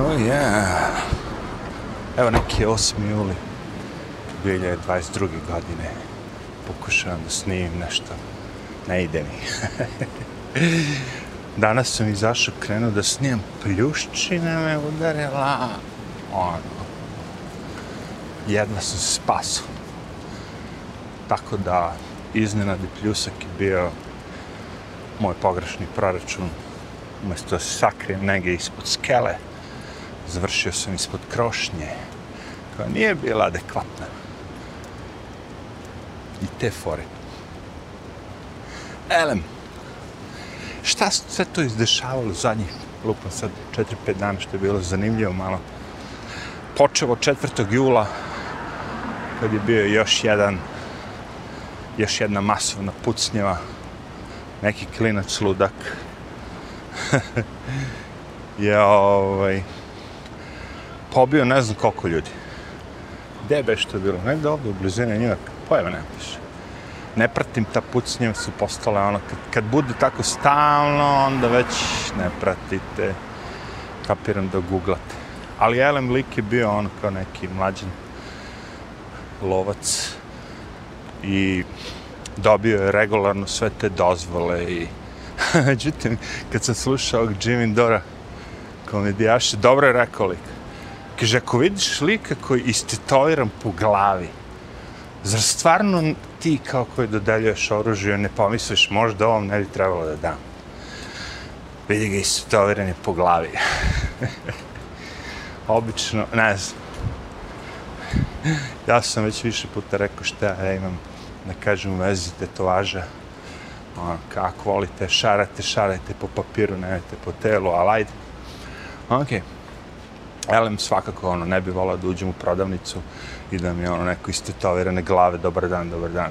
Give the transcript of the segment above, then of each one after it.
Oh yeah. Evo neki 8. juli 2022. godine. Pokušavam da snimim nešto. Ne ide mi. Danas sam izašao krenuo da snimam pljuščina me udarila. Ono. Jedna sam se spasao. Tako da iznenadi pljusak je bio moj pogrešni proračun. Umesto da se sakrijem negdje ispod skele, završio sam ispod krošnje, koja nije bila adekvatna. I te fore. Elem, šta se sve to izdešavalo zadnjih, lupam sad, 4-5 dana, što je bilo zanimljivo malo. Počevo 4. jula, kad je bio još jedan, još jedna masovna pucnjeva, neki klinac ludak, je ovaj, pobio ne znam koliko ljudi. Gde be što je bilo? Negde ovdje u blizini Njujorka. Pojma ne piše. Ne pratim ta pucnje su postale ono, kad, kad bude tako stalno, onda već ne pratite. Kapiram da googlate. Ali Elem lik je bio ono kao neki mlađan lovac i dobio je regularno sve te dozvole i međutim kad sam slušao Jimmy Dora komedijaše, dobro je rekao lik kaže ako vidiš lika koji istetoviran po glavi zar stvarno ti kao koji dodeljuješ oružje ne pomisliš možda ovom ne bi trebalo da dam vidi ga istetoviran je po glavi obično, ne znam ja sam već više puta rekao šta ja imam da kažem u vezi tetovaža. Ono, kako volite, šarate, šarate po papiru, nemajte po telu, ali ajde. Ok. Elem svakako ono, ne bi volao da uđem u prodavnicu i da mi ono neko istetovirane glave, dobar dan, dobar dan.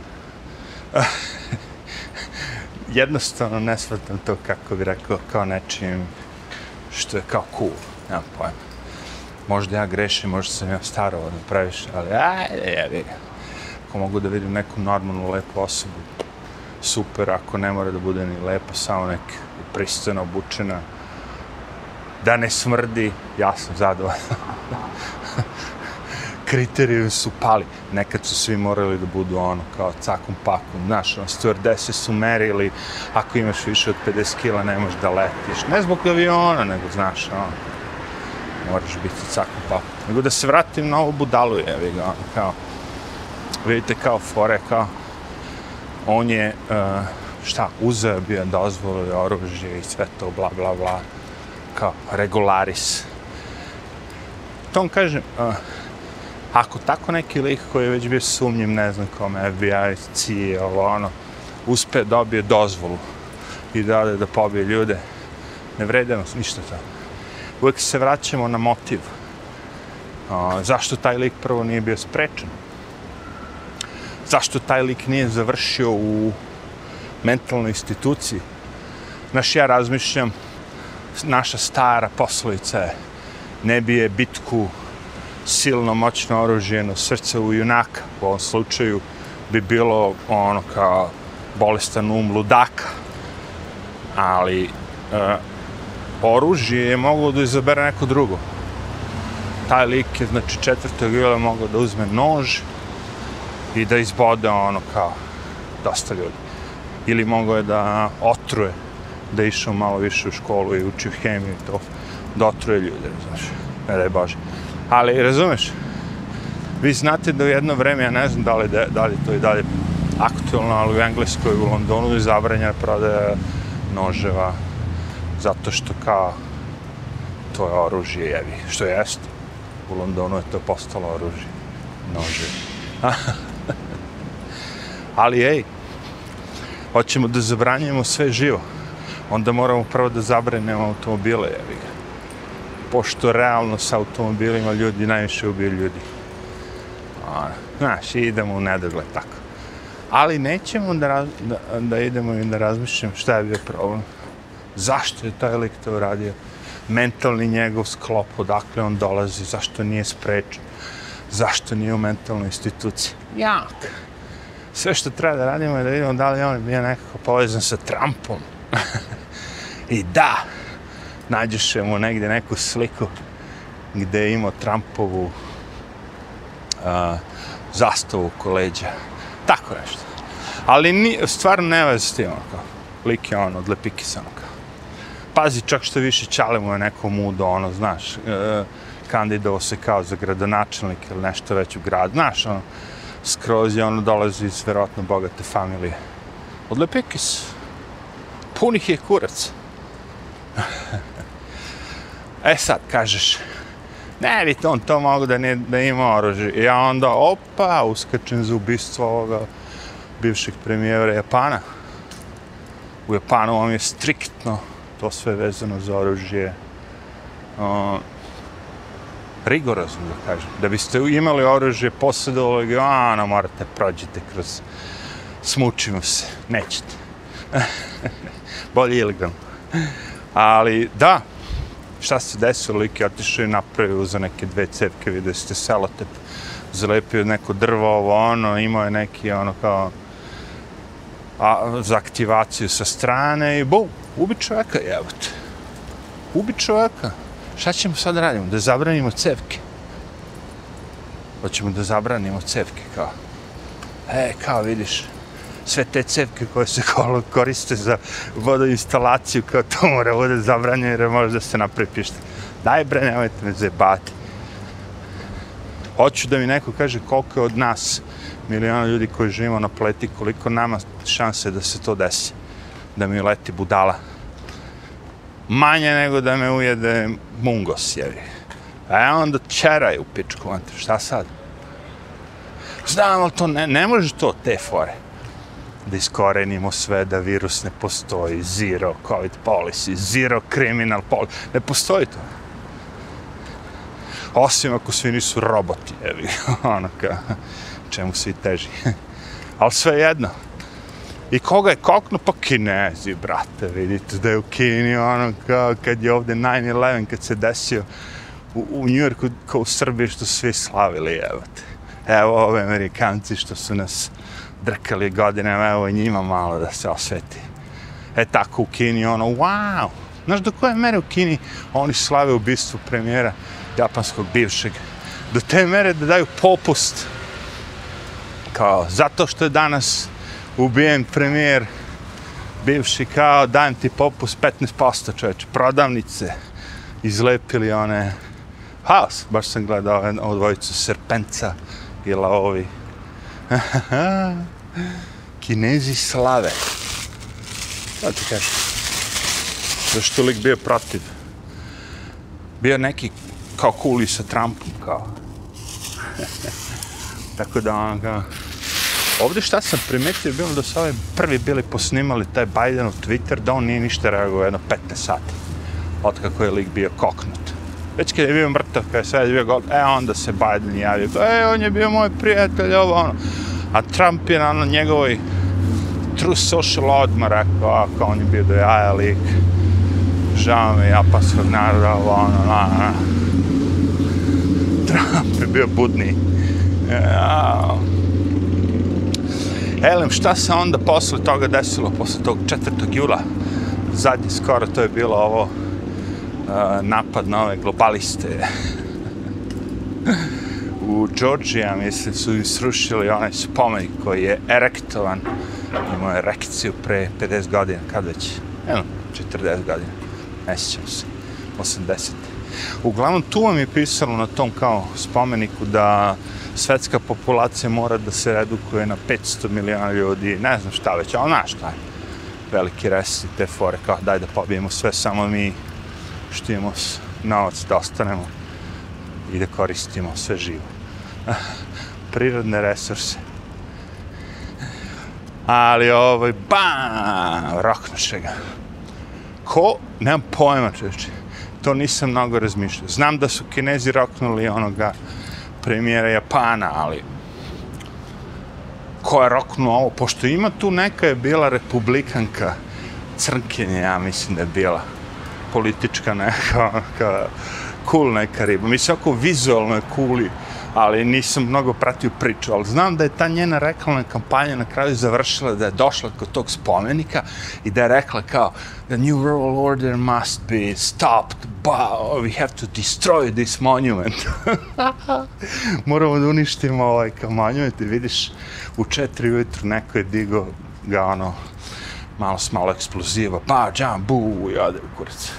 Jednostavno ne shvatam to kako bi rekao kao nečim što je kao cool, nemam pojma. Možda ja grešim, možda sam ja staro previše, ali ajde, ja vidim. ako mogu da vidim neku normalnu, lepu osobu, super, ako ne mora da bude ni lepa, samo neka pristojno obučena, da ne smrdi, ja sam zadovoljan. Kriterijumi su pali. Nekad su svi morali da budu ono, kao cakom pakom. Znaš, ono, stewardese su merili, ako imaš više od 50 kila, ne možeš da letiš. Ne zbog aviona, nego, znaš, ono, moraš biti cakom pakom. Nego da se vratim na ovu budalu, je, ono, kao, vidite kao fore, kao on je, uh, šta, uzeo bio dozvolu i oružje i sve to, bla, bla, bla, kao regularis. To on kaže, uh, ako tako neki lik koji je već bio sumnjim, ne znam kome, FBI, CIA, ovo ono, uspe dobije dozvolu i da da pobije ljude, ne vredemo ništa to. Uvijek se vraćamo na motiv. Uh, zašto taj lik prvo nije bio sprečen? zašto taj lik nije završio u mentalnoj instituciji. Znaš, ja razmišljam, naša stara poslovica je ne bije bitku silno moćno oružjeno srce u junaka. U ovom slučaju bi bilo ono kao bolestan um ludaka. Ali e, oružje je moglo da izabere neko drugo. Taj lik je, znači, četvrtog jula mogao da uzme nož, i da izbode ono kao dosta ljudi. Ili mogao je da otruje, da išao malo više u školu i učio hemiju i to, dotroje ljude, znaš, ne daj Bože. Ali, razumeš, vi znate da u jedno vreme, ja ne znam da li, da, da li to i dalje aktualno, ali u Engleskoj, u Londonu je zabranjena prodaja noževa, zato što kao to je oružje, jevi, što jest. U Londonu je to postalo oružje, nože. Ali ej, hoćemo da zabranjujemo sve živo. Onda moramo prvo da zabranimo automobile, jevi ga. Pošto realno sa automobilima ljudi najviše ubiju ljudi. A, znaš, idemo u nedogled tako. Ali nećemo da, raz, da, da idemo i da razmišljamo šta je bio problem. Zašto je taj lik to uradio? Mentalni njegov sklop, odakle on dolazi, zašto nije sprečen? Zašto nije u mentalnoj instituciji? Jak sve što treba da radimo je da vidimo da li on je bio nekako povezan sa Trumpom. I da, nađeš mu negde neku sliku gde je imao Trumpovu a, zastavu koleđa. Tako nešto. Ali ni, stvarno ne veze s tim, ono, lik je on od Lepikisa, ono, ono Pazi, čak što više čale mu je neko mudo, ono, znaš, e, kandidovao se kao za gradonačelnik ili nešto već u grad, znaš, ono, skroz je ono dolazi iz verovatno bogate familije. Od Lepikis. Punih je kurac e sad, kažeš, ne vidite, on to mogu da, ne, da ima oružje. Ja onda, opa, uskačem za ubistvo ovoga bivšeg premijera Japana. U Japanu vam je striktno to sve vezano za oružje. Uh, rigorozno, da kažem. Da biste imali oružje posjedovali ga, ano, morate prođite kroz smučimo se, nećete. Bolje ilegalno. Ali, da, šta se desilo, lik je otišao i napravio za neke dve cevke, vidio ste selotep, zalepio neko drvo, ovo, ono, imao je neki, ono, kao, a, za aktivaciju sa strane i bum, ubi čovjeka, evo te. Ubi čovjeka. Šta ćemo sad radimo? Da zabranimo cevke. Hoćemo da zabranimo cevke, kao. E, kao vidiš, sve te cevke koje se koriste za vodoinstalaciju, kao to mora bude zabranjeno jer može da se napravi. Daj bre, nemojte me zebati. Hoću da mi neko kaže koliko je od nas miliona ljudi koji živimo na pleti, koliko nama šanse da se to desi. Da mi leti budala manje nego da me ujede mungos, jevi. A onda čeraj u pičku, šta sad? Znam, ali to ne, ne može to, te fore. Da iskorenimo sve, da virus ne postoji, zero covid policy, zero criminal policy, ne postoji to. Osim ako svi nisu roboti, evi, ono ka, čemu svi teži. ali sve jedno, I koga je kokno? Pa kinezi, brate, vidite da je u Kini, ono, kao kad je ovde 9-11, kad se desio u, u New Yorku, kao u Srbiji, što svi slavili, evo te. Evo ove Amerikanci što su nas drkali godine, evo i njima malo da se osveti. E tako u Kini, ono, wow! Znaš do koje mere u Kini oni slave ubistvu premijera japanskog bivšeg? Do te mere da daju popust kao zato što je danas ubijen premijer, bivši kao, dajem ti popus 15% čoveče, prodavnice, izlepili one, haos, baš sam gledao ovu dvojicu Serpenca i Laovi. Kinezi slave. Da ti kažem. Zašto lik bio protiv? Bio neki kao kuli sa Trumpom, kao. Tako da on kao, Ovdje šta sam primetio, bilo da su ovaj prvi bili posnimali taj Biden u Twitter, da on nije ništa reagovao jedno 15 sati. Od kako je lik bio koknut. Već kad je bio mrtav, kad je sve bio gol, e onda se Biden javio, e on je bio moj prijatelj, ovo ono. A Trump je na njegovoj true social odmah rekao, a kao on je bio do jaja lik. Žao mi japanskog naroda, ovo ono, na, na. Trump je bio budni. E, ja, Elem, šta se onda posle toga desilo, posle tog 4. jula? Zadnji skoro to je bilo ovo napad na ove globaliste. u Georgija, mislim, su im srušili onaj spomenik koji je erektovan. Imao erekciju pre 50 godina, kad već? Evo, 40 godina. Ne sjećam se. 80. Uglavnom, tu vam je pisalo na tom kao spomeniku da svetska populacija mora da se redukuje na 500 miliona ljudi, ne znam šta već, ali znaš šta je. Veliki resi te fore, kao daj da pobijemo sve, samo mi štijemo novac da ostanemo i da koristimo sve živo. Prirodne resurse. Ali ovaj, bam, roknuše ga. Ko? Nemam pojma, čovječe. To nisam mnogo razmišljao. Znam da su kinezi roknuli onoga premijera Japana, ali ko je roknuo ovo? Pošto ima tu neka je bila republikanka, crnkenje, ja mislim da je bila politička neka, neka cool neka riba. Mislim, ako vizualno je cool ali nisam mnogo pratio priču, ali znam da je ta njena reklamna kampanja na kraju završila da je došla kod tog spomenika i da je rekla kao the new world order must be stopped, but we have to destroy this monument. Moramo da uništimo ovaj kao monument i vidiš u četiri ujutru neko je digao ga ono malo s malo eksploziva, pa, džam, bu, i ode u kurac.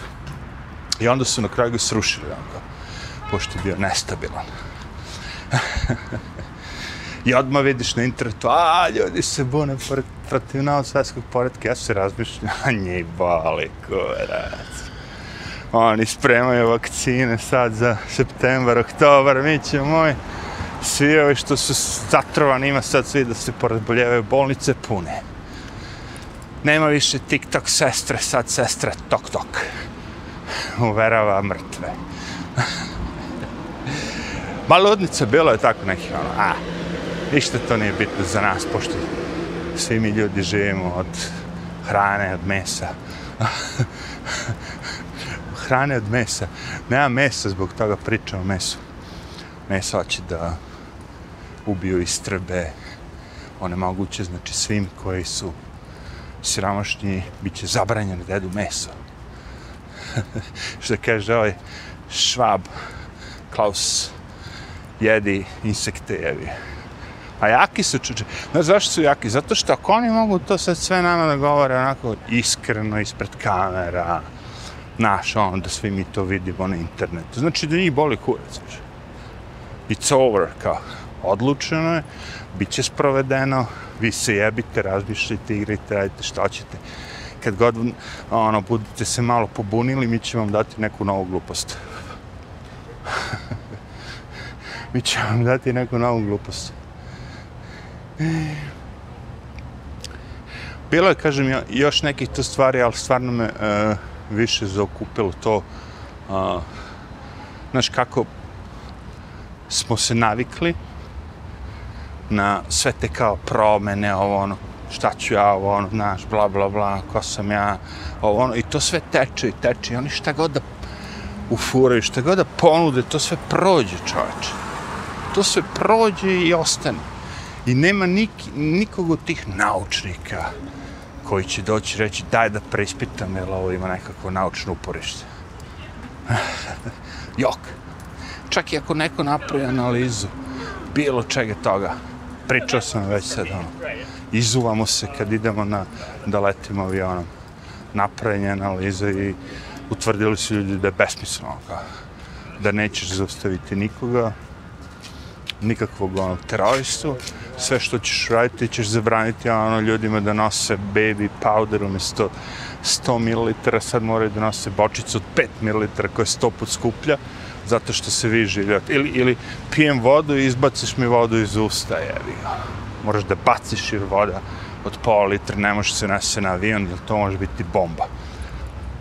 I onda su na kraju ga srušili, onako, pošto je bio nestabilan. I odmah vidiš na internetu, a, ljudi se bune protiv novog svetskog poredka, ja se razmišljam, a njej boli, kurac. Oni spremaju vakcine sad za septembar, oktobar, mi ćemo moj, svi ovi što su zatrovani, ima sad svi da se porazboljevaju bolnice pune. Nema više TikTok sestre, sad sestra tok tok. Uverava mrtve. Ma ludnica, bilo je tako neki ono, a, ništa to nije bitno za nas, pošto svi mi ljudi živimo od hrane, od mesa. hrane od mesa. Nema mesa, zbog toga pričam o mesu. Meso hoće da ubiju istrbe, one moguće, znači svim koji su siromašni, bit će zabranjeno da jedu meso. Što kaže ovaj švab, Klaus, jedi insekte, jevi. A jaki su čuče. Znaš zašto su jaki? Zato što ako oni mogu to sad sve nama da govore onako iskreno ispred kamera, naš, on, da svi mi to vidimo na internetu. Znači da njih boli kurac. It's over, kao. Odlučeno je, bit će sprovedeno, vi se jebite, razmišljajte, igrajte, radite što ćete. Kad god ono, budete se malo pobunili, mi ćemo vam dati neku novu glupost. mi ćemo vam dati neku novu glupost. Bilo je, kažem, još nekih to stvari, ali stvarno me uh, više zaokupilo to. Uh, znaš, kako smo se navikli, na sve te kao promene, ovo ono, šta ću ja, ovo ono, znaš, bla, bla, bla, ko sam ja, ovo ono, i to sve teče i teče, i oni šta god da ufuraju, šta god da ponude, to sve prođe, čovječe. To sve prođe i ostane. I nema nik, nikog od tih naučnika koji će doći reći daj da preispitam, jer ovo ima nekako naučno uporište. Jok. Čak i ako neko napravi analizu bilo čega toga, pričao sam već sad, ono, izuvamo se kad idemo na, da letimo avionom. Napravljenje analiza i utvrdili su ljudi da je besmisleno, kao, da nećeš zaustaviti nikoga, nikakvog onog teroristu, sve što ćeš raditi ćeš zabraniti ono ljudima da nose baby powder umjesto 100 ml, sad moraju da nose bočicu od 5 ml koja je 100 put skuplja, zato što se vi življate. Ili, ili pijem vodu i izbaciš mi vodu iz usta, jevi ga. Moraš da baciš jer voda od pola litra ne može se nese na avion, jer to može biti bomba.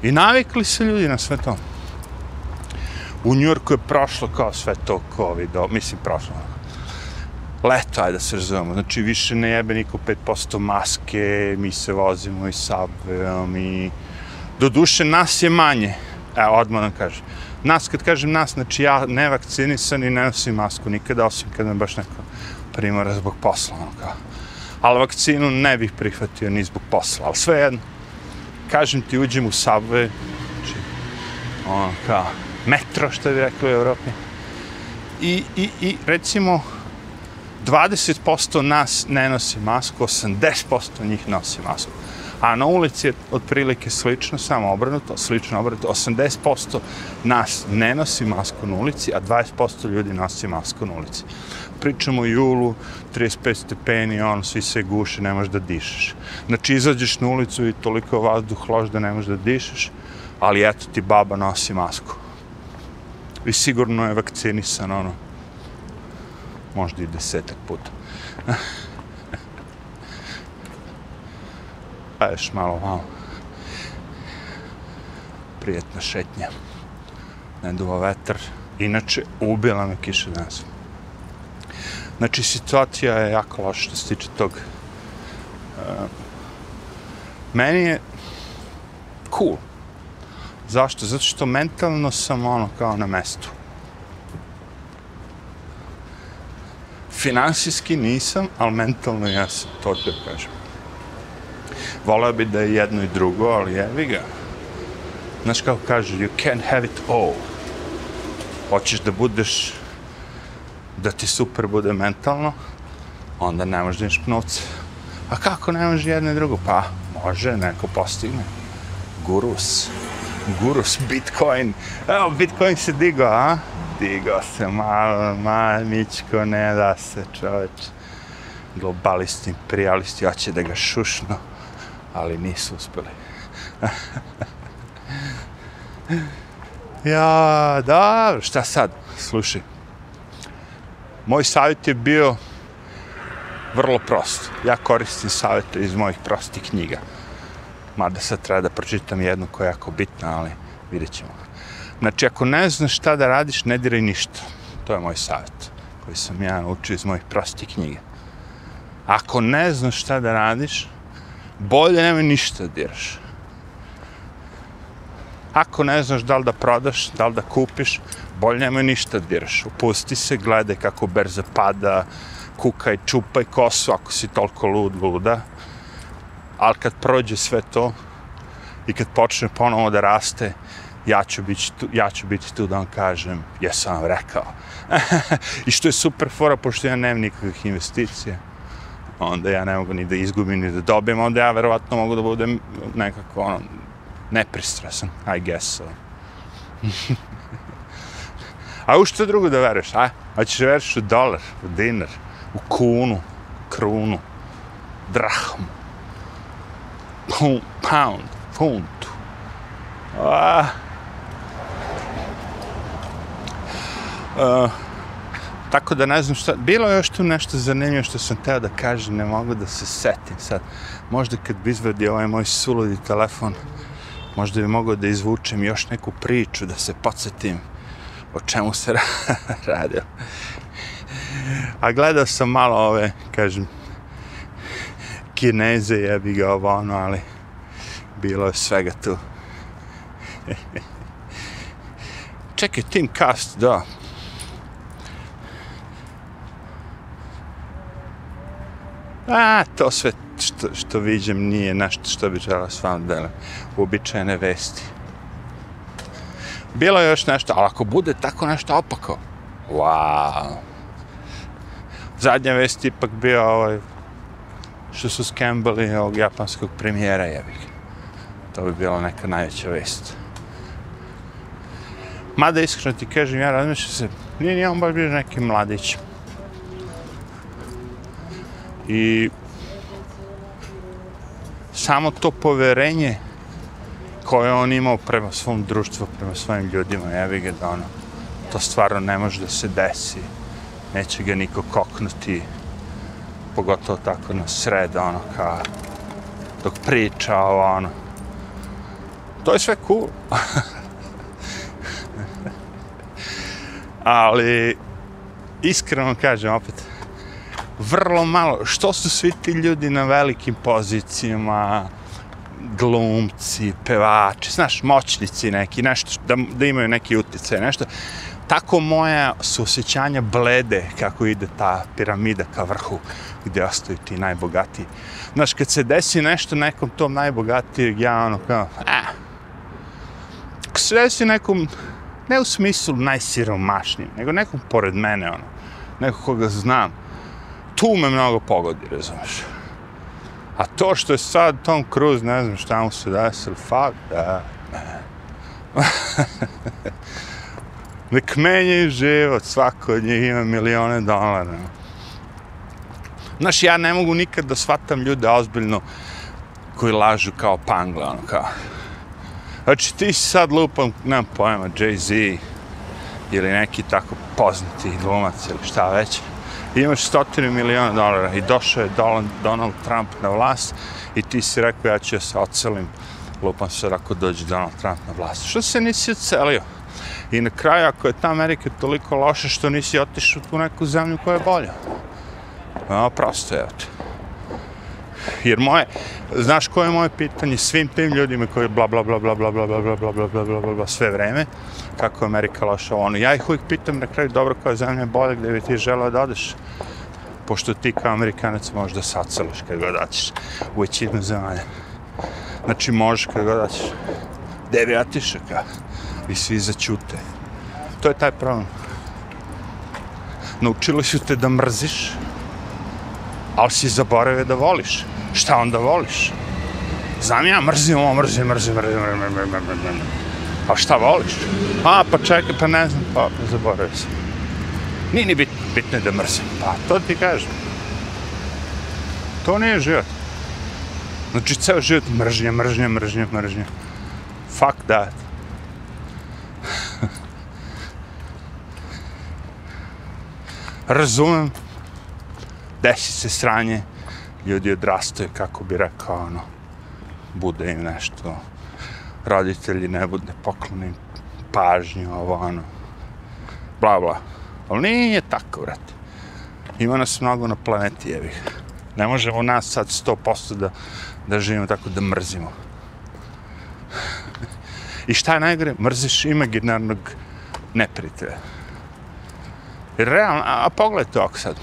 I navikli se ljudi na sve to. U Njurku je prošlo kao sve to COVID, mislim prošlo. Leto, ajde da se razumemo. Znači, više ne jebe niko 5% maske, mi se vozimo i sabvejom i... Do duše, nas je manje. Evo, odmah nam kažem nas, kad kažem nas, znači ja ne vakcinisan i ne nosim masku nikada, osim kad me baš neko primora zbog posla, ono kao. Ali vakcinu ne bih prihvatio ni zbog posla, ali sve jedno. Kažem ti, uđem u Subway, znači, ono kao, metro, što bi rekli u Evropi. I, i, i recimo, 20% nas ne nosi masku, 80% njih nosi masku a na ulici je otprilike slično, samo obrnuto, slično obrnuto, 80% nas ne nosi masku na ulici, a 20% ljudi nosi masku na ulici. Pričamo julu, 35 stepeni, ono, svi se guše, ne možeš da dišeš. Znači, izađeš na ulicu i toliko vazduh loš da ne možeš da dišeš, ali eto ti baba nosi masku. I sigurno je vakcinisan, ono, možda i desetak puta. Pa još malo, malo. Prijetna šetnja. Ne duva vetar. Inače, ubila me kiša danas. Znači, situacija je jako loša što se tiče tog. Uh, meni je cool. Zašto? Zato što mentalno sam ono kao na mestu. Finansijski nisam, ali mentalno ja sam, to te kažem. Voleo bi da je jedno i drugo, ali jevi ga. Znaš kako kaže, you can't have it all. Hoćeš da budeš, da ti super bude mentalno, onda ne možeš da imaš novce. A kako ne može jedno i drugo? Pa, može, neko postigne. Gurus. Gurus, Bitcoin. Evo, Bitcoin se digao, a? Digao se malo, malo, Mičko, ne da se, čoveč. Globalisti, imperialisti, hoće da ga šušnu, ali nisu uspeli. ja, da, šta sad? Slušaj, moj savjet je bio vrlo prost. Ja koristim savjete iz mojih prostih knjiga. Mada sad treba da pročitam jednu koja je jako bitna, ali vidjet ćemo. Znači, ako ne znaš šta da radiš, ne diraj ništa. To je moj savjet koji sam ja naučio iz mojih prostih knjiga. Ako ne znaš šta da radiš, bolje nemoj ništa da diraš. Ako ne znaš da li da prodaš, da li da kupiš, bolje nemoj ništa da diraš. Upusti se, gledaj kako berza pada, kukaj, čupaj kosu ako si toliko lud, luda. Ali kad prođe sve to i kad počne ponovo da raste, ja ću biti tu, ja ću biti tu da vam kažem, jesam vam rekao. I što je super fora, pošto ja nemam nikakvih investicija, Pa onda ja ne mogu ni da izgubim, ni da dobijem, onda ja verovatno mogu da budem nekako ono, nepristrasan, I guess so. A u što drugo da veruješ, a? A ćeš veruješ u dolar, u dinar, u kunu, krunu, drahmu, pound, funtu. A, Uh, tako da ne znam šta, bilo je još tu nešto zanimljivo što sam teo da kažem, ne mogu da se setim sad. Možda kad bi izvadio ovaj moj suludi telefon, možda bi mogao da izvučem još neku priču, da se podsjetim o čemu se radio. A gledao sam malo ove, kažem, kineze, jebi ga ovo ono, ali bilo je svega tu. Čekaj, Team Cast, da, A, to sve što, što viđem nije našto što bi žela s vam delim. Uobičajene vesti. Bilo je još nešto, ali ako bude tako nešto opako, wow. Zadnja vest ipak bio ovaj, što su skembali ovog japanskog premijera, jebik. To bi bila neka najveća vest. Mada iskreno ti kažem, ja razmišljam se, nije nije on baš bio neki mladić. I samo to poverenje koje on imao prema svom društvu, prema svojim ljudima, ja bih ga da ono, to stvarno ne može da se desi. Neće ga niko koknuti, pogotovo tako na sred, ono, kao, dok priča, ovo, ono. To je sve cool. Ali, iskreno kažem opet, vrlo malo, što su svi ti ljudi na velikim pozicijama, glumci, pevači, znaš, moćnici neki, nešto, da, da imaju neki utjecaj, nešto. Tako moja su osjećanja blede kako ide ta piramida ka vrhu gdje ostaju ti najbogatiji. Znaš, kad se desi nešto nekom tom najbogatijeg, ja ono kao, eh, ako se desi nekom, ne u smislu najsiromašnijim, nego nekom pored mene, ono, nekog koga znam, tu me mnogo pogodi, razumiješ. A to što je sad Tom Cruise, ne znam šta mu se desilo, fuck that, man. Nek menje život, svako od njih ima milione dolara. Znaš, ja ne mogu nikad da shvatam ljude ozbiljno koji lažu kao pangle, ono kao. Znači, ti si sad lupam, nemam pojma, Jay-Z ili neki tako poznati glumac ili šta već imaš stotinu miliona dolara i došao je Donald Trump na vlast i ti si rekao ja ću ja se ocelim lupam se ako dođe Donald Trump na vlast. Što se nisi ocelio? I na kraju, ako je ta Amerika toliko loša, što nisi otišao u neku zemlju koja je bolja? No, prosto je to. Jer moje, znaš koje je moje pitanje svim tim ljudima koji bla bla bla bla bla bla bla bla bla bla bla bla bla bla sve vreme, kako je Amerika loša ono. Ja ih uvijek pitam na kraju, dobro, koja zemlja je bolja, gdje bi ti želeo da odeš? pošto ti kao Amerikanac možeš da sacrliš kad god daćeš u većinu zemalja. Znači možeš kad god daćeš. Devijatiš ka i svi začute. To je taj problem. Naučili su te da mrziš, ali si zaboravio da voliš. Šta onda voliš? Znam ja, mrzim ovo, mrzim, mrzim, mrzim, mrzim, mrzim, mrzim, mrzim. A šta voliš? A, pa čekaj, pa ne znam, pa zaboravio sam. Nije ni bitno, bitno je da mrzim. Pa, to ti kažem. To nije život. Znači, ceo život mržnja, mržnja, mržnja, mržnja. Fuck that. Razumem. Desi se sranje. Ljudi odrastaju, kako bi rekao, ono, bude im nešto. Roditelji ne bude pokloni pažnju, ovo, ono. Bla, bla. Ali nije tako, vrati. Ima nas mnogo na planeti, jevih. Ne možemo nas sad 100% da, da živimo tako da mrzimo. I šta je najgore? Mrziš imaginarnog neprijatelja. Realno, a, a pogledaj to ako sad.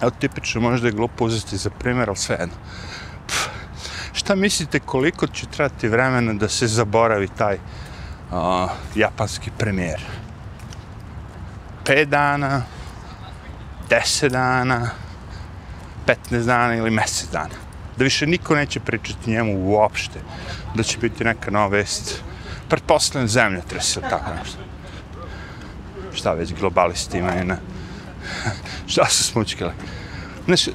Evo tipično možda je glupo uzeti za primjer, ali sve jedno. Šta mislite koliko će trati vremena da se zaboravi taj uh, japanski premijer? 5 dana, 10 dana, 15 dana ili mjesec dana. Da više niko neće pričati njemu uopšte. Da će biti neka nova vest. Pretpostavljam zemlja trese ili tako nešto. Šta već globalisti imaju na... Šta su smučkali? Znaš, e,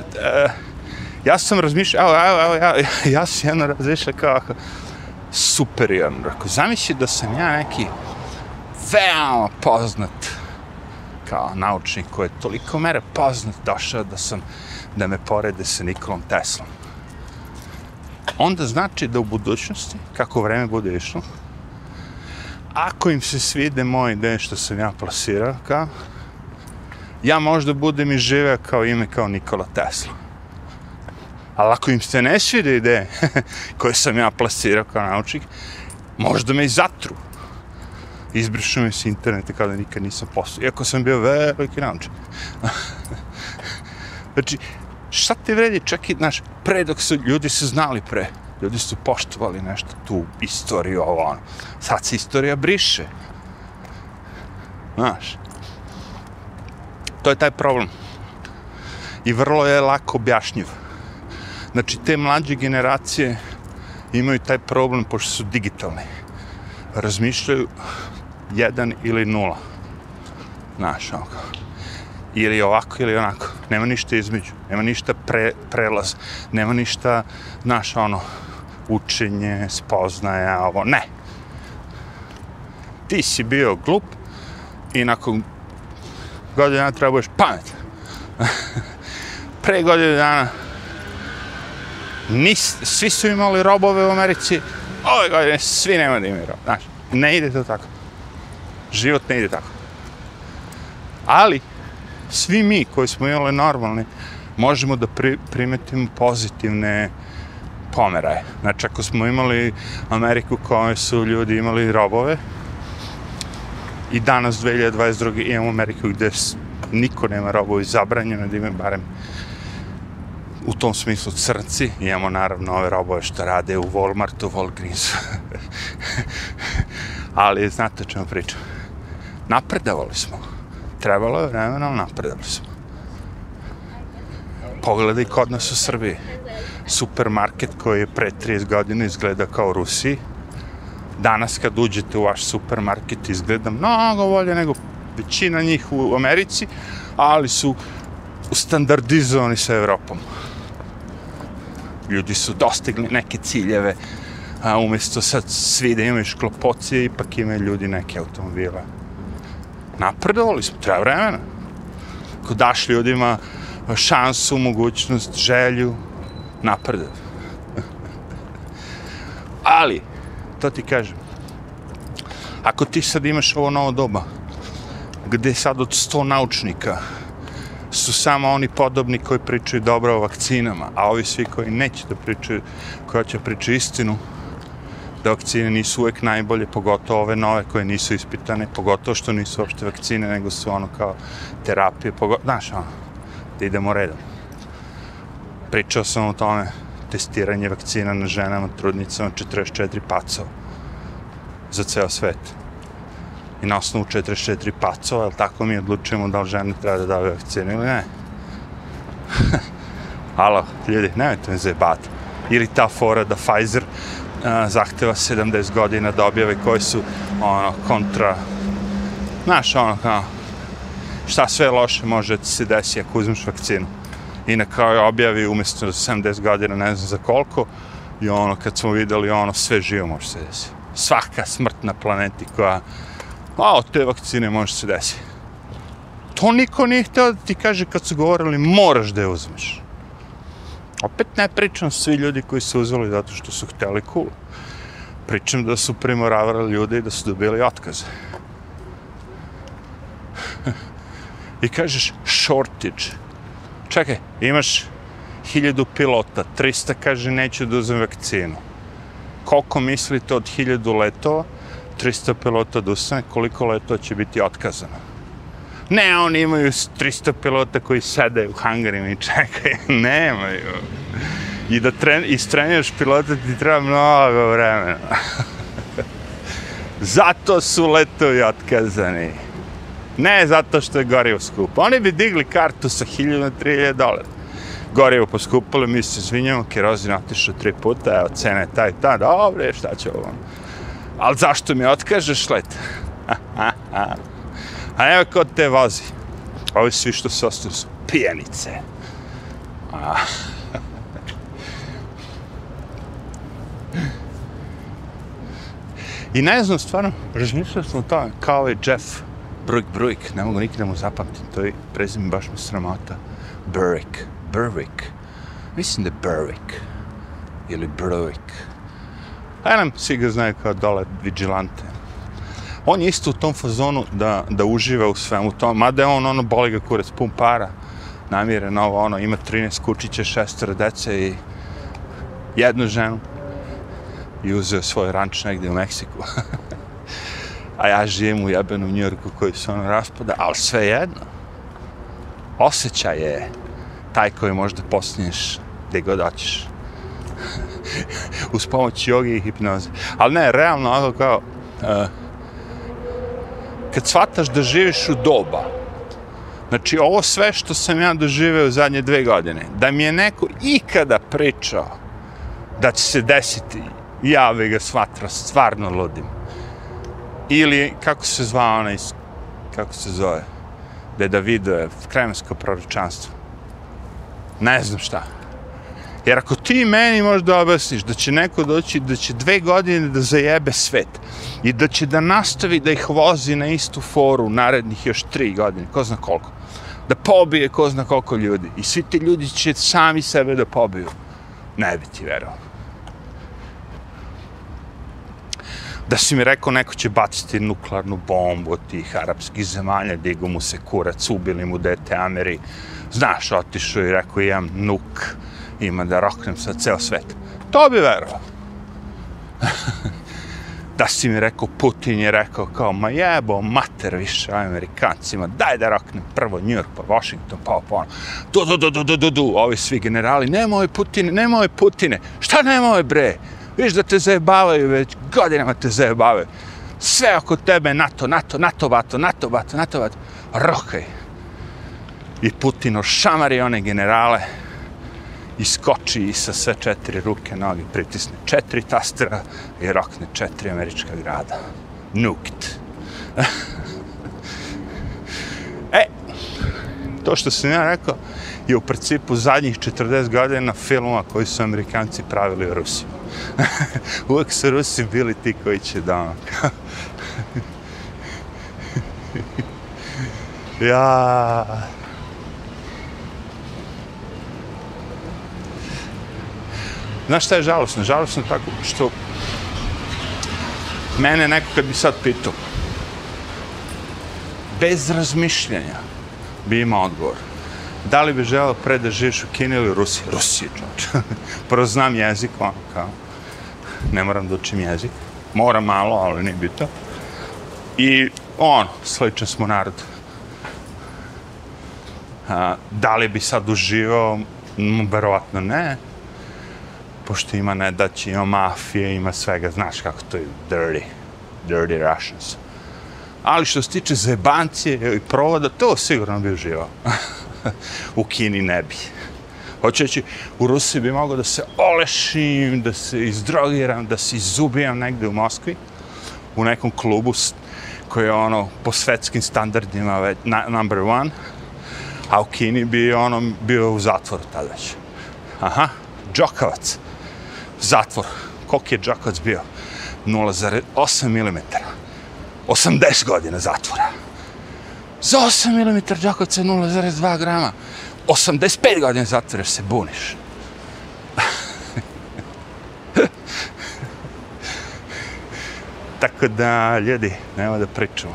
ja sam razmišljao, evo, evo, evo, ja, ja sam jedno razmišljao kao superiorno. Rekao, zamisli da sam ja neki veoma poznat kao naučnik koji je toliko mere poznat došao da sam da me porede sa Nikolom Teslom. Onda znači da u budućnosti, kako vreme bude išlo, ako im se svide moje ideje što sam ja plasirao, kao, ja možda budem i žive kao ime kao Nikola Tesla. Ali ako im se ne svide ideje koje sam ja plasirao kao naučnik, možda me i zatru izbrišu me s interneta kada nikad nisam postao. Iako sam bio veliki naučnik. znači, šta te vredi čak i, znaš, pre dok su ljudi su znali pre, ljudi su poštovali nešto tu istoriju, ovo ono. Sad se istorija briše. Znaš, to je taj problem. I vrlo je lako objašnjiv. Znači, te mlađe generacije imaju taj problem pošto su digitalni. Razmišljaju jedan ili nula. Znaš, ono Ili ovako ili onako. Nema ništa između. Nema ništa pre, prelaz. Nema ništa, znaš, ono, učenje, spoznaje, ovo. Ne. Ti si bio glup i nakon godina treba budeš pamet. Pre godinu dana nis, svi su imali robove u Americi, ove godine svi nema da imaju rob. Znaš, ne ide to tako život ne ide tako. Ali, svi mi koji smo imali normalni, možemo da pri, primetimo pozitivne pomeraje. Znači, ako smo imali Ameriku kojoj su ljudi imali robove, i danas 2022. imamo Ameriku gdje niko nema robovi zabranjeno, da imaju barem u tom smislu crnci. Imamo naravno ove robove što rade u Walmartu, Walgreens. Ali znate čemu pričam napredovali smo. Trebalo je vremena, ali napredovali smo. Pogledaj kod nas u Srbiji. Supermarket koji je pre 30 godina izgleda kao u Rusiji. Danas kad uđete u vaš supermarket izgleda mnogo bolje nego većina njih u Americi, ali su standardizovani sa Evropom. Ljudi su dostigli neke ciljeve, a umjesto sad svi da imaju šklopocije, ipak imaju ljudi neke automobile napredovali smo, treba vremena. Ako daš ljudima šansu, mogućnost, želju, napredovali. Ali, to ti kažem, ako ti sad imaš ovo novo doba, gde sad od 100 naučnika su samo oni podobni koji pričaju dobro o vakcinama, a ovi svi koji neće da pričaju, koji će pričati istinu, da vakcine nisu uvek najbolje, pogotovo ove nove koje nisu ispitane, pogotovo što nisu uopšte vakcine, nego su ono kao terapije, pogotovo, znaš, ono, da idemo redom. Pričao sam o tome, testiranje vakcina na ženama, trudnicama, 44 pacova za ceo svet. I na osnovu 44 pacova, ali tako mi odlučujemo da li žene treba da dave vakcinu ili ne. Alo, ljudi, nemojte me zajebati. Ili ta fora da Pfizer a, zahteva 70 godina da objave koji su ono, kontra... Znaš, ono, kao, šta sve loše može da se desi ako uzmeš vakcinu. I na kraju objavi umjesto 70 godina, ne znam za koliko, i ono, kad smo videli, ono, sve živo može se desiti. Svaka smrt na planeti koja, a od te vakcine može se desiti. To niko nije htio da ti kaže kad su govorili, moraš da je uzmeš. Opet ne pričam svi ljudi koji su uzeli zato što su hteli cool. Pričam da su primoravali ljude i da su dobili otkaze. I kažeš shortage. Čekaj, imaš hiljadu pilota, 300 kaže neću da uzem vakcinu. Koliko mislite od hiljadu letova, 300 pilota da ustane, koliko letova će biti otkazano? Ne, oni imaju 300 pilota koji sede u hangarima i čekaju. Nemaju. I da tren, istreniraš pilota ti treba mnogo vremena. Zato su letovi otkazani. Ne zato što je gorivo skupo. Oni bi digli kartu sa 1000 na 3000 dolara. Gorivo poskupilo, mi se izvinjamo, kerozin otišao tri puta, evo, cena je taj, ta, dobre, šta će ovo? Ali zašto mi otkažeš let? A evo kod te vozi. Ovi svi što se ostaju su pijenice. A. Ah. I ne znam, stvarno, razmišljao sam o tome, kao i Jeff Brujk Brujk, ne mogu nikada mu zapamtim, to je prezime baš me sramota. Berwick, Berwick, Mislim da je Berwick, Ili Berwick. A nam svi ga znaju kao dole vigilante on je isto u tom fazonu da, da uživa u svemu tom, mada je on, ono, boli ga kurac, pun para, namire novo, ono, ima 13 kučića, šestora dece i jednu ženu i uzeo svoj ranč negdje u Meksiku. A ja živim u jebenom Njurku koji se ono raspada, ali sve jedno. Osjećaj je taj koji možda postaneš gdje god hoćeš. Uz pomoć jogi i hipnoze. Ali ne, realno, ono kao, uh, kad shvataš da živiš u doba, znači ovo sve što sam ja doživeo zadnje dve godine, da mi je neko ikada pričao da će se desiti, ja bi ga shvatila stvarno ludim. Ili, kako se zva ona iz, kako se zove, da je Davidove, kremensko proročanstvo. Ne znam šta. Jer ako ti meni možda objasniš da će neko doći, da će dve godine da zajebe svet i da će da nastavi da ih vozi na istu foru narednih još tri godine, ko zna koliko, da pobije ko zna koliko ljudi i svi ti ljudi će sami sebe da pobiju, ne bi ti verovao. Da si mi rekao neko će baciti nuklearnu bombu od tih arapskih zemalja, digu mu se kurac, ubili mu dete Ameri, znaš, otišao i rekao imam nuk, ima da roknem sa ceo svet. To bi verovao. da si mi rekao, Putin je rekao kao, ma jebo, mater više Amerikancima, daj da roknem prvo New York, pa Washington, pa pa ono. Du, du, du, du, du, du, du, ovi svi generali, nemoj Putine, nemoj Putine, šta nemoj bre? Viš da te zajebavaju već, godinama te zajebavaju. Sve oko tebe, NATO, NATO, NATO, bato, NATO, bato, NATO, bato, rokaj. I Putino šamari one generale, iskoči i sa sve četiri ruke, noge, pritisne četiri tastera i rokne četiri američka grada. Nuked. e, to što sam ja rekao je u principu zadnjih 40 godina filmova koji su amerikanci pravili u Rusiji. Uvijek su Rusi bili ti koji će da ja... Znaš šta je žalosno? Žalosno tako što mene neko kad bi sad pitao bez razmišljanja bi imao odgovor. Da li bi želeo pre da živiš u Kini ili Rusiji? Rusiji, čoč. Prvo znam jezik, ono kao. Ne moram da učim jezik. Moram malo, ali nije bito. I on, sličan smo narod. A, da li bi sad uživao? Verovatno ne. Pošto ima nedaći, ima mafije, ima svega, znaš kako to je dirty, dirty Russians. Ali što se tiče zebancije i provoda, to sigurno bi uživao. u Kini ne bi. Hoćeći, u Rusiji bi mogao da se olešim, da se izdrogiram, da se izubijam negde u Moskvi, u nekom klubu koji je ono po svetskim standardima već na, number one, a u Kini bi ono bio u zatvoru tada već. Aha, Džokovac, zatvor. Koliko je Džokovac bio? 0,8 mm. 80 godina zatvora. Za 8 mm Džokovca 0,2 grama. 85 godina zatvora se buniš. Tako da, ljudi, nema da pričamo.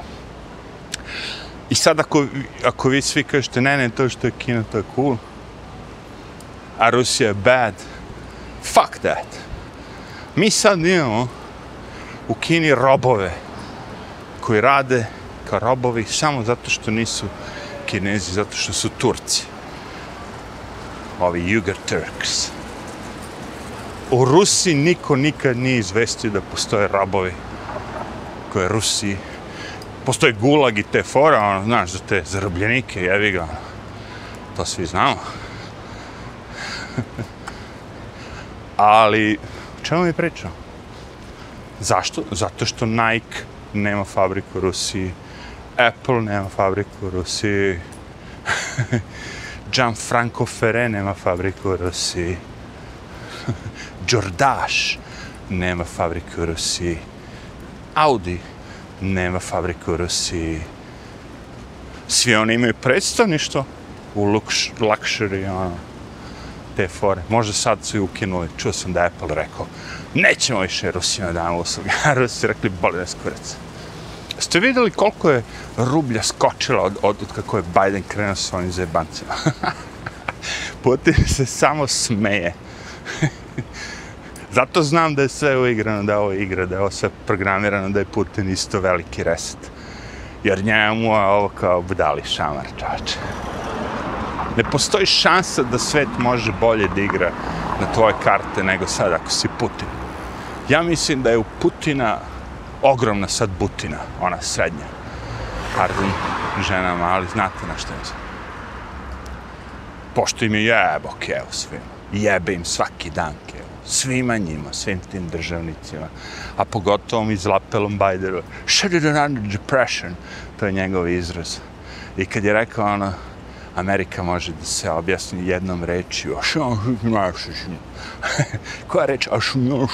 I sad ako, ako vi svi kažete, ne, ne, to što je Kina, to je cool, a Rusija je bad, fuck that. Mi sad imamo u Kini robove koji rade kao robovi samo zato što nisu Kinezi, zato što su Turci. Ovi Yuger Turks. U Rusiji niko nikad nije izvestio da postoje robovi koje Rusi postoje gulag i te fora, ono, znaš, za te zarobljenike, jevi ga, ono. to svi znamo. Ali, o čemu mi pričamo? Zašto? Zato što Nike nema fabriku u Rusiji, Apple nema fabriku u Rusiji, Gianfranco Ferre nema fabriku u Rusiji, Jordache nema fabriku u Rusiji, Audi nema fabriku u Rusiji. Svi oni imaju predstavništvo u lukš, luxury, ono, te fore. Možda sad su i ukinuli. Čuo sam da Apple rekao, nećemo više Rusima da damo usluge. Rusi rekli, boli nas kurac. Ste vidjeli koliko je rublja skočila od, od, od kako je Biden krenuo s ovim zebancima? Putin se samo smeje. Zato znam da je sve uigrano, da je ovo igra, da je ovo sve programirano, da je Putin isto veliki reset. Jer njemu je ovo kao budali šamar, čače. Ne postoji šansa da svet može bolje da igra na tvoje karte nego sad ako si Putin. Ja mislim da je u Putina ogromna sad Butina, ona srednja. Pardon, ženama, ali znate na što mislim. Pošto im je jebo keo svima. Jebe im svaki dan keo. Svima njima, svim tim državnicima. A pogotovo mi zlapelom Bajderu. Shut it under depression. To je njegov izraz. I kad je rekao ono, Amerika može da se objasni jednom reči A što Koja reč? A što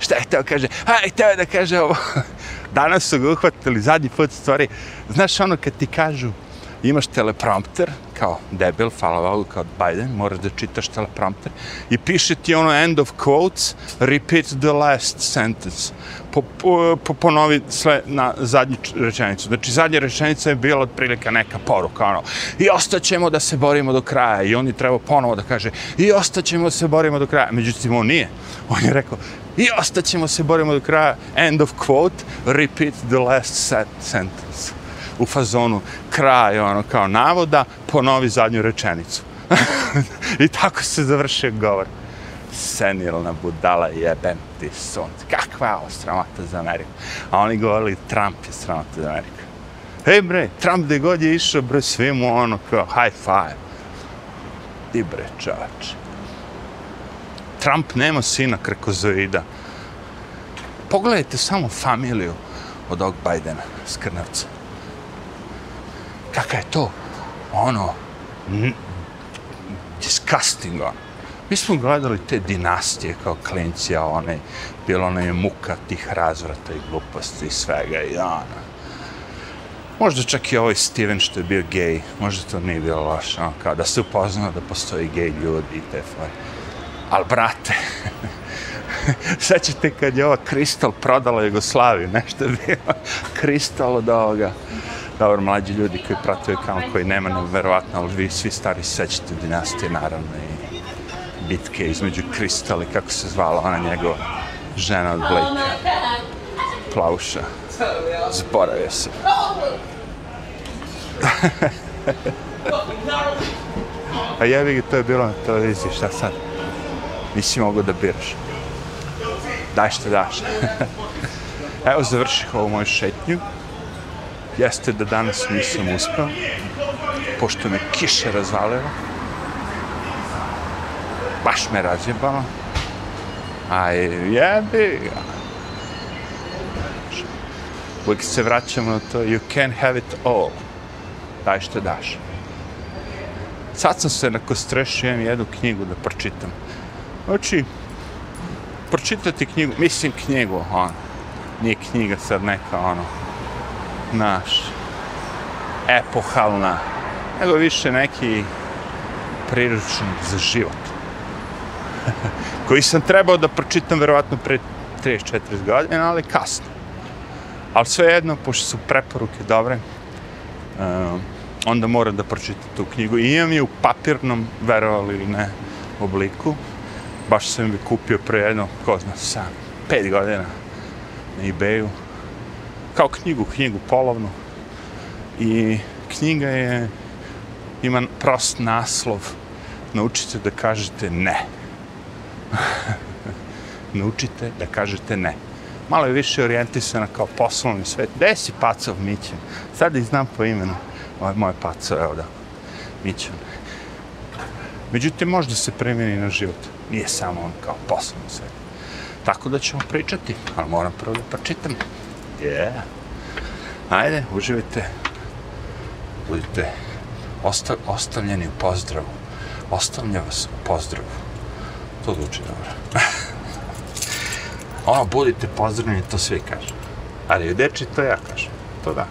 Šta je teo kaže? a teo je da kaže ovo. Danas su ga uhvatili zadnji put stvari. Znaš ono kad ti kažu imaš teleprompter, kao debil, hvala Bogu, kao Biden, moraš da čitaš teleprompter, i piše ti ono end of quotes, repeat the last sentence. Po, po, po, ponovi sve na zadnju rečenicu. Znači, zadnja rečenica je bila otprilike neka poruka, ono, i ostaćemo da se borimo do kraja. I on je trebao ponovo da kaže, i ostaćemo da se borimo do kraja. Međutim, on nije. On je rekao, i ostaćemo se borimo do kraja, end of quote, repeat the last set sentence u fazonu kraj, ono, kao navoda, ponovi zadnju rečenicu. I tako se završio govor. Senilna budala jebem ti sunce. Kakva je ovo sramota za Ameriku? A oni govorili, Trump je sramota za Ameriku. Hej bre, Trump gde god je išao, bre, svi mu ono kao high five. Ti bre, čač. Trump nema sina krekozoida. Pogledajte samo familiju od ovog Bajdena, Skrnavca kakav je to, ono, disgusting, ono. Mi smo gledali te dinastije kao klinci, a one, bilo nam je muka tih razvrata i gluposti i svega i ono. Možda čak i ovaj Steven što je bio gej, možda to nije bilo loše, ono, kao da se upoznao da postoji gej ljudi i te fore. Al brate, sećate kad je ova Kristal prodala Jugoslaviju, nešto je bilo Kristal od ovoga dobro, mlađi ljudi koji pratuju kanal koji nema nevjerovatno, ali vi svi stari sećate dinastije, naravno, i bitke između Kristali, kako se zvala ona njegova žena od Blake. Plauša. Zaboravio se. A jebi ga, to je bilo na televiziji, šta sad? Nisi mogu da biraš. Daj što daš. Evo, završih ovu moju šetnju. Jeste da danas nisam uspeo, pošto me kiša razvalila. Baš me razjebala, Aj, jebi ga. Uvijek se vraćamo na to, you can have it all. Daj što daš. Sad sam se nakon strešio, imam jednu knjigu da pročitam. Znači, pročitati knjigu, mislim knjigu, ono, nije knjiga sad neka, ono, naš, epohalna, nego više neki priručnik za život. koji sam trebao da pročitam verovatno pre 34 godina, ali kasno. Ali sve jedno, pošto su preporuke dobre, um, onda moram da pročitam tu knjigu. I imam je u papirnom, verovali ili ne, obliku. Baš sam je kupio pre jedno, ko zna, sam, pet godina na ebayu. Kao knjigu, knjigu polovnu. I knjiga je, ima prost naslov, naučite da kažete ne. naučite da kažete ne. Malo je više orijentisana kao poslovni svet. Gde si pacov Mićan? Sad ih znam po imenu. Ovo je moje paco, evo da. Mićan. Međutim, možda se primjeni na život. Nije samo on kao poslovni svet. Tako da ćemo pričati, ali moram prvo da pročitam. Yeah. Ajde, uživajte. Budite osta ostavljeni u pozdravu. Ostavlja vas u pozdravu. To zvuči dobro. ono, budite pozdravljeni, to svi kažu. Ali u deči to ja kažem. To da.